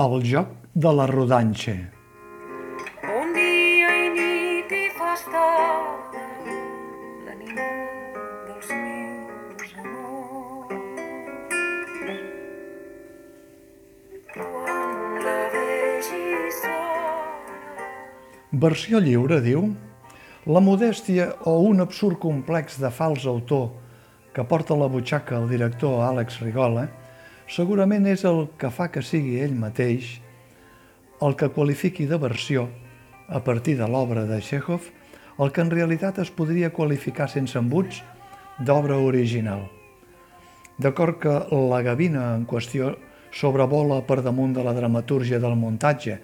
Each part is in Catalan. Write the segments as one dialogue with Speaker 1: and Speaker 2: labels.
Speaker 1: El joc de la rodanxa.
Speaker 2: Un dia i nit i fa estada la nit dels meus amors. Quan la vegi sola
Speaker 1: Versió lliure, diu, la modèstia o un absurd complex de fals autor que porta la butxaca el director Àlex Rigola segurament és el que fa que sigui ell mateix el que qualifiqui de versió, a partir de l'obra de Chekhov, el que en realitat es podria qualificar sense embuts d'obra original. D'acord que la gavina en qüestió sobrevola per damunt de la dramatúrgia del muntatge,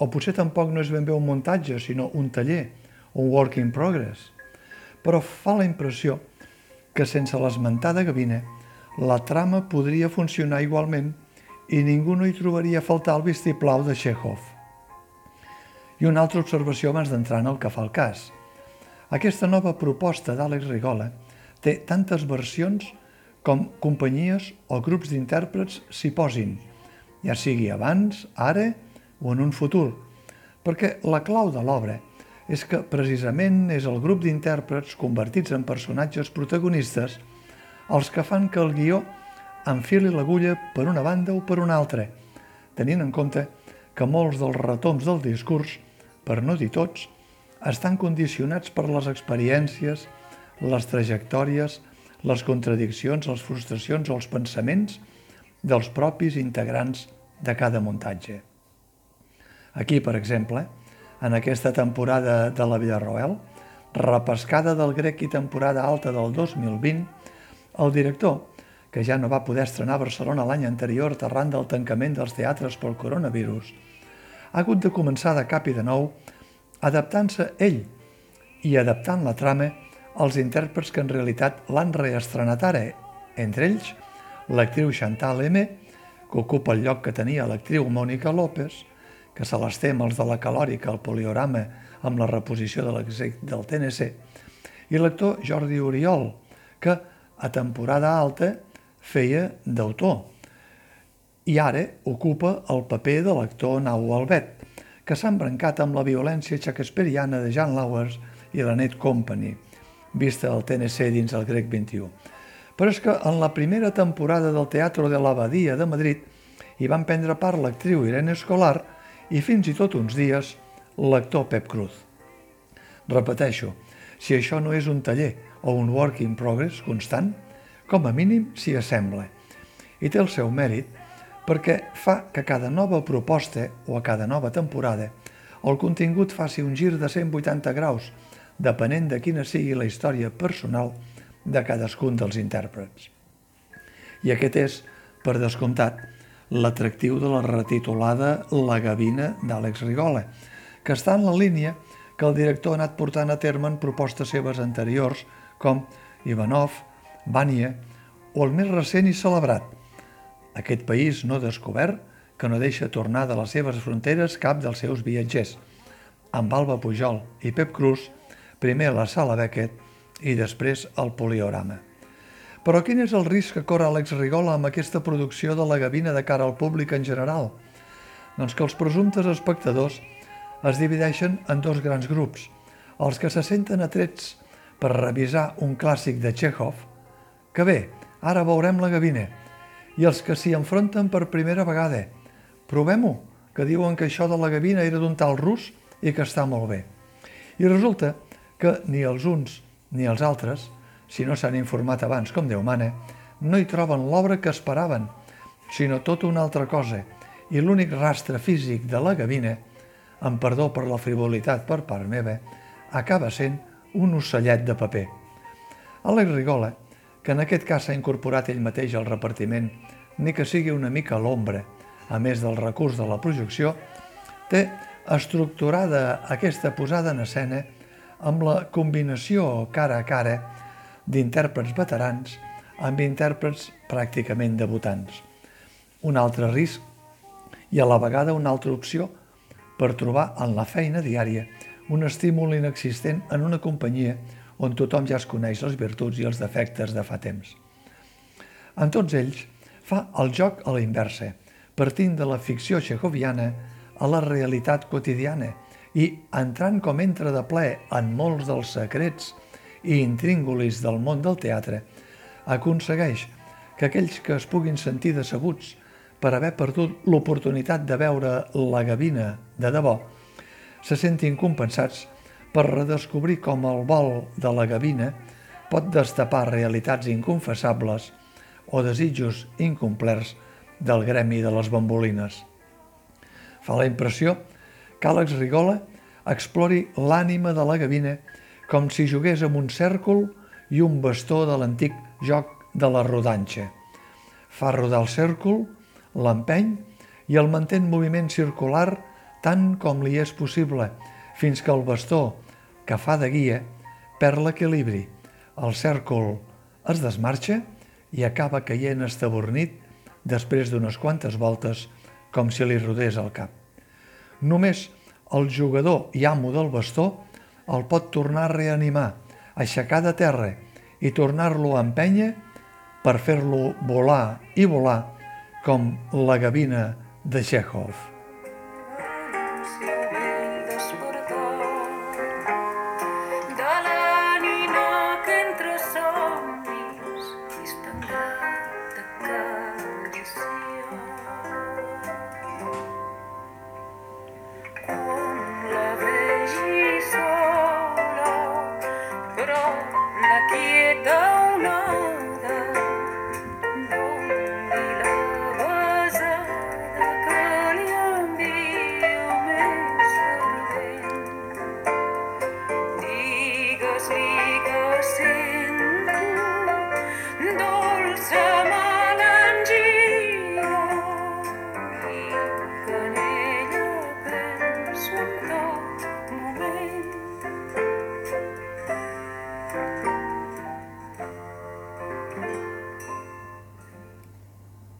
Speaker 1: o potser tampoc no és ben bé un muntatge, sinó un taller, un work in progress, però fa la impressió que sense l'esmentada gavina la trama podria funcionar igualment i ningú no hi trobaria faltar el vistiplau de Chekhov. I una altra observació abans d'entrar en el que fa el cas. Aquesta nova proposta d'Àlex Rigola té tantes versions com companyies o grups d'intèrprets s'hi posin, ja sigui abans, ara o en un futur, perquè la clau de l'obra és que precisament és el grup d'intèrprets convertits en personatges protagonistes els que fan que el guió enfili l'agulla per una banda o per una altra, tenint en compte que molts dels retoms del discurs, per no dir tots, estan condicionats per les experiències, les trajectòries, les contradiccions, les frustracions o els pensaments dels propis integrants de cada muntatge. Aquí, per exemple, en aquesta temporada de la Villarroel, repescada del grec i temporada alta del 2020, el director, que ja no va poder estrenar a Barcelona l'any anterior arran del tancament dels teatres pel coronavirus, ha hagut de començar de cap i de nou adaptant-se ell i adaptant la trama als intèrprets que en realitat l'han reestrenat ara, entre ells l'actriu Chantal M, que ocupa el lloc que tenia l'actriu Mònica López, que se l'estem els de la calòrica al poliorama amb la reposició de l'exec del TNC, i l'actor Jordi Oriol, que a temporada alta feia d'autor i ara ocupa el paper de l'actor Nau Albet, que s'ha embrancat amb la violència shakespeariana de Jan Lauers i la Net Company, vista al TNC dins el grec 21. Però és que en la primera temporada del Teatro de l'Abadia de Madrid hi van prendre part l'actriu Irene Escolar i fins i tot uns dies l'actor Pep Cruz. Repeteixo, si això no és un taller o un work in progress constant, com a mínim s'hi assembla. I té el seu mèrit perquè fa que cada nova proposta o a cada nova temporada el contingut faci un gir de 180 graus, depenent de quina sigui la història personal de cadascun dels intèrprets. I aquest és, per descomptat, l'atractiu de la retitulada La gavina d'Àlex Rigola, que està en la línia que el director ha anat portant a terme en propostes seves anteriors, com Ivanov, Vania o el més recent i celebrat, aquest país no descobert que no deixa tornar de les seves fronteres cap dels seus viatgers, amb Alba Pujol i Pep Cruz, primer a la Sala Beckett i després al Poliorama. Però quin és el risc que corre Alex Rigola amb aquesta producció de la gavina de cara al públic en general? Doncs que els presumptes espectadors es divideixen en dos grans grups, els que se senten atrets per revisar un clàssic de Chekhov, que bé, ara veurem la gavina, i els que s'hi enfronten per primera vegada. Provem-ho, que diuen que això de la gavina era d'un tal rus i que està molt bé. I resulta que ni els uns ni els altres, si no s'han informat abans com Déu mana, no hi troben l'obra que esperaven, sinó tota una altra cosa, i l'únic rastre físic de la gavina, amb perdó per la frivolitat per part meva, acaba sent un ocellet de paper. Àlex Rigola, que en aquest cas s'ha incorporat ell mateix al repartiment, ni que sigui una mica l'ombra, a més del recurs de la projecció, té estructurada aquesta posada en escena amb la combinació cara a cara d'intèrprets veterans amb intèrprets pràcticament debutants. Un altre risc i a la vegada una altra opció per trobar en la feina diària un estímul inexistent en una companyia on tothom ja es coneix les virtuts i els defectes de fa temps. En tots ells fa el joc a la inversa, partint de la ficció txecoviana a la realitat quotidiana i entrant com entra de ple en molts dels secrets i intríngulis del món del teatre, aconsegueix que aquells que es puguin sentir decebuts per haver perdut l'oportunitat de veure la gavina de debò, se sentin compensats per redescobrir com el vol de la gavina pot destapar realitats inconfessables o desitjos incomplerts del gremi de les bambolines. Fa la impressió que Àlex Rigola explori l'ànima de la gavina com si jugués amb un cèrcol i un bastó de l'antic joc de la rodanxa. Fa rodar el cèrcol, l'empeny i el manté en moviment circular tant com li és possible, fins que el bastó, que fa de guia, perd l'equilibri. El cèrcol es desmarxa i acaba caient estabornit després d'unes quantes voltes com si li rodés el cap. Només el jugador i amo del bastó el pot tornar a reanimar, aixecar de terra i tornar-lo a empènyer per fer-lo volar i volar com la gavina de Chekhov.